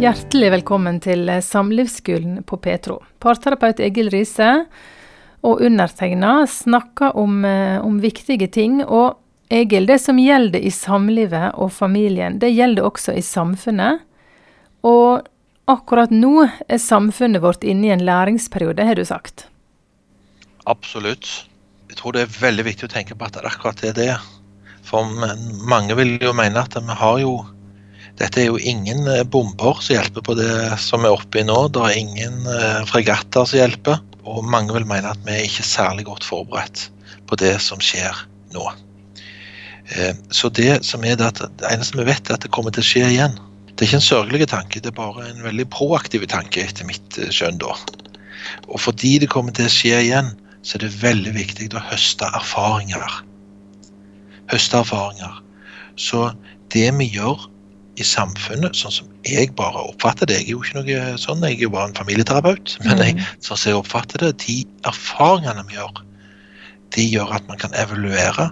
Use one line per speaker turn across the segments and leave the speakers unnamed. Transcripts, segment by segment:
Hjertelig velkommen til Samlivsskolen på Petro. Parterapeut Egil Riise og undertegna snakker om, eh, om, viktige ting. Og Egil, det som gjelder i samlivet og familien, det gjelder også i samfunnet. Og akkurat nå er samfunnet vårt inne i en læringsperiode, har du sagt.
Absolutt. Jeg tror det er veldig viktig å tenke på at det er akkurat det det. For mange vil jo mene at vi har jo Dette er jo ingen eh, bomber som hjelper på det som er oppe i nå. Det er ingen eh, fregatter som hjelper. Og mange vil mene at vi er ikke særlig godt forberedt på det som skjer nå. Eh, så det som er det, det eneste vi vet, er at det kommer til å skje igjen. Det er ikke en sørgelig tanke, det er bare en veldig proaktiv tanke, etter mitt skjønn. da. Og fordi det kommer til å skje igjen, så er det veldig viktig å høste erfaringer høste erfaringer. Så det vi gjør i samfunnet, sånn som jeg bare oppfatter det Jeg er jo ikke noe sånn, jeg er jo bare en familieterapeut. Men jeg, mm. sånn som jeg oppfatter det, de erfaringene vi gjør, de gjør at man kan evaluere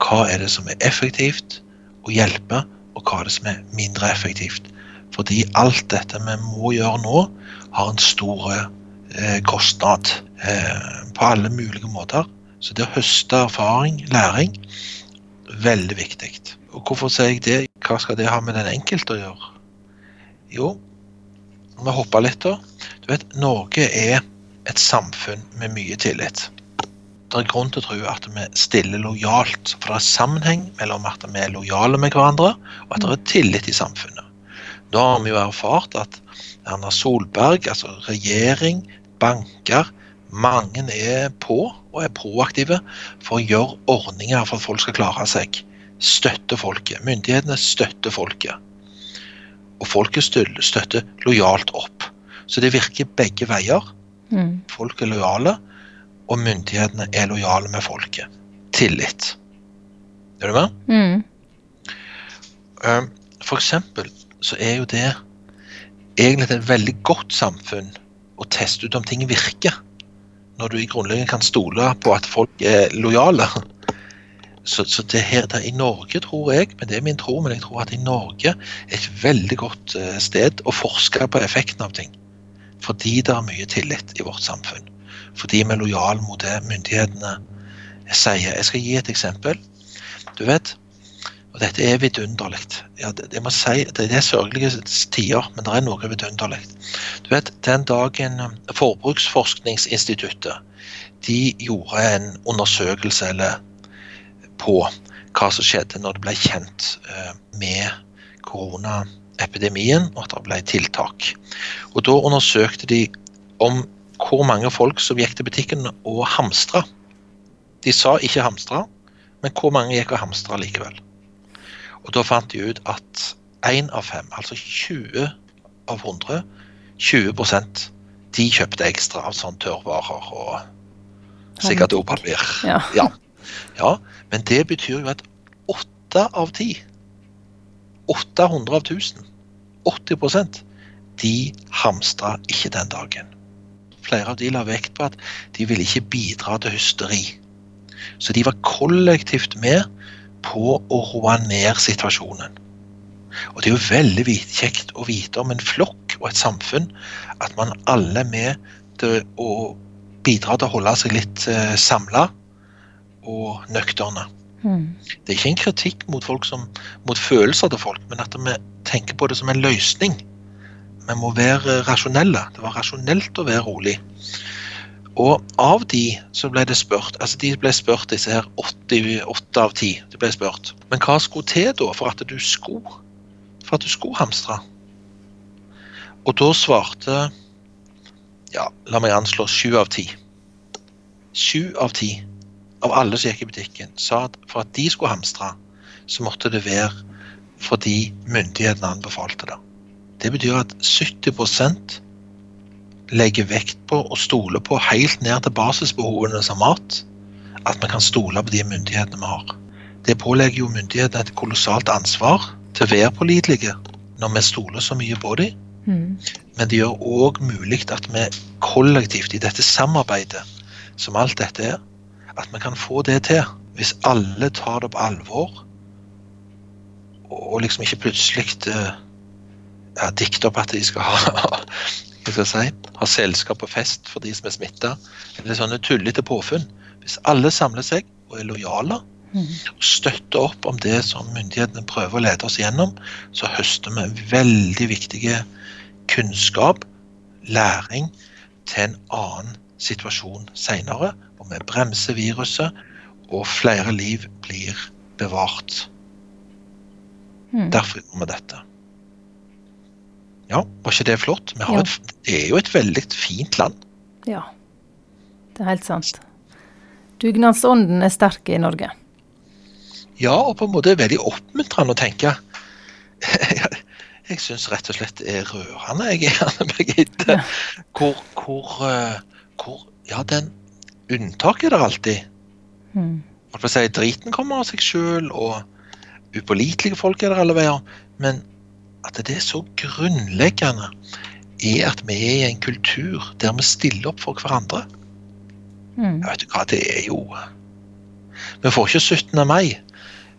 hva er det som er effektivt å hjelpe, og hva er det som er mindre effektivt. Fordi alt dette vi må gjøre nå, har en stor eh, kostnad eh, på alle mulige måter. Så det å høste erfaring, læring, veldig viktig. Og hvorfor sier jeg det? Hva skal det ha med den enkelte å gjøre? Jo, vi hopper litt, da. Du vet, Norge er et samfunn med mye tillit. Det er grunn til å tro at vi stiller lojalt. For det er sammenheng mellom at vi er lojale med hverandre, og at det er tillit i samfunnet. Da har vi jo erfart at Erna Solberg, altså regjering, banker, mange er på og er proaktive for å gjøre ordninger for at folk skal klare seg. Støtte folket. Myndighetene støtter folket. Og folket støtter lojalt opp. Så det virker begge veier. Mm. Folk er lojale, og myndighetene er lojale med folket. Tillit. Er du med? Mm. Um, for eksempel så er jo det egentlig et veldig godt samfunn å teste ut om ting virker når du i grunnleggende kan stole på at folk er lojale. Så, så det her det i Norge, tror jeg, men det er min tro, men jeg tror at i Norge er et veldig godt eh, sted å forske på effekten av ting. Fordi det er mye tillit i vårt samfunn. Fordi vi er lojale mot det myndighetene sier. Jeg skal gi et eksempel. Du vet, og dette er vidunderlig. Ja, det, det, si, det, er sørgelige tider, men det er noe vidunderlig. Du vet, Den dagen um, Forbruksforskningsinstituttet de gjorde en undersøkelse eller, på hva som skjedde når det ble kjent uh, med koronaepidemien, og at det ble tiltak. Og Da undersøkte de om hvor mange folk som gikk til butikken og hamstra. De sa ikke hamstra, men hvor mange gikk og hamstra likevel. Og da fant de ut at én av fem, altså 20 av 100, 20 de kjøpte ekstra av sånn tørrvarer og sikkert dopapir. Ja. ja. Ja. Men det betyr jo at åtte av ti, 800 av 1000, 80% de hamstra ikke den dagen. Flere av de la vekt på at de ville ikke bidra til hysteri. Så de var kollektivt med på å roe ned situasjonen. Og Det er jo veldig kjekt å vite om en flokk og et samfunn at man alle er med til å bidra til å holde seg litt eh, samla og nøkterne. Mm. Det er ikke en kritikk mot, som, mot, følelser til folk, men at vi tenker på det som en løsning. Vi må være rasjonelle. Det var rasjonelt å være rolig. Og av de så ble det spurt altså De ble spurt, disse her 88 av 10. De ble spurt. Men hva skulle til da for at du skulle for at du skulle hamstre? Og da svarte ja, la meg anslå sju av ti. Sju av ti av alle som gikk i butikken, sa at for at de skulle hamstre, så måtte det være fordi myndighetene anbefalte det. Det betyr at 70% legger vekt på og stoler på helt ned til basisbehovene som mat, at vi kan stole på de myndighetene vi har. Det pålegger jo myndighetene et kolossalt ansvar til å være pålitelige når vi stoler så mye på dem. Mm. Men det gjør òg mulig at vi kollektivt i dette samarbeidet, som alt dette er, at vi kan få det til. Hvis alle tar det på alvor, og liksom ikke plutselig uh, ja, dikter opp at de skal ha, hva skal jeg si, ha selskap og fest for de som er smitta. Eller sånne tullete påfunn. Hvis alle samler seg og er lojale og støtter opp om det som myndighetene prøver å lede oss gjennom, så høster vi veldig viktige kunnskap, læring, til en annen situasjon seinere. Hvor vi bremser viruset, og flere liv blir bevart.
Mm.
Derfor gjør vi dette. Ja, var ikke det flott?
Ja.
et, det er jo et veldig fint land.
Ja, det er helt sant. Dugnadsånden er sterk i Norge.
Ja, og på en måte veldig oppmuntrende å tenke. Jeg syns rett og slett det er rørende, jeg, Anne Birgitte.
Ja.
Hvor, hvor, eh, hvor Ja, den unntak er der alltid.
Mm.
Si, driten kommer av seg sjøl, og upålitelige folk er der alle veier. Men at det er så grunnleggende er at vi er i en kultur der vi stiller opp for hverandre.
Mm.
Ja, vet du hva, det er jo Vi får ikke 17. mai,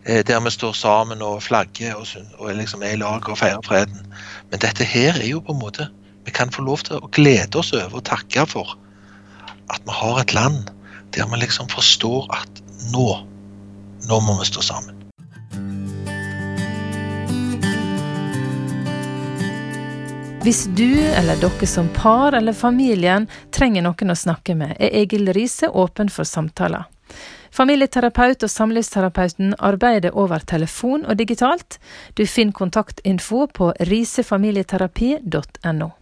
eh, der vi står sammen og flagger og, og liksom er i lag og feirer freden. Men dette her er jo på en måte Vi kan få lov til å glede oss over og takke for at vi har et land der vi liksom forstår at nå Nå må vi stå sammen.
Hvis du eller dere som par eller familien trenger noen å snakke med, er Egil Riise åpen for samtaler. Familieterapeut og samlivsterapeuten arbeider over telefon og digitalt. Du finner kontaktinfo på risefamilieterapi.no.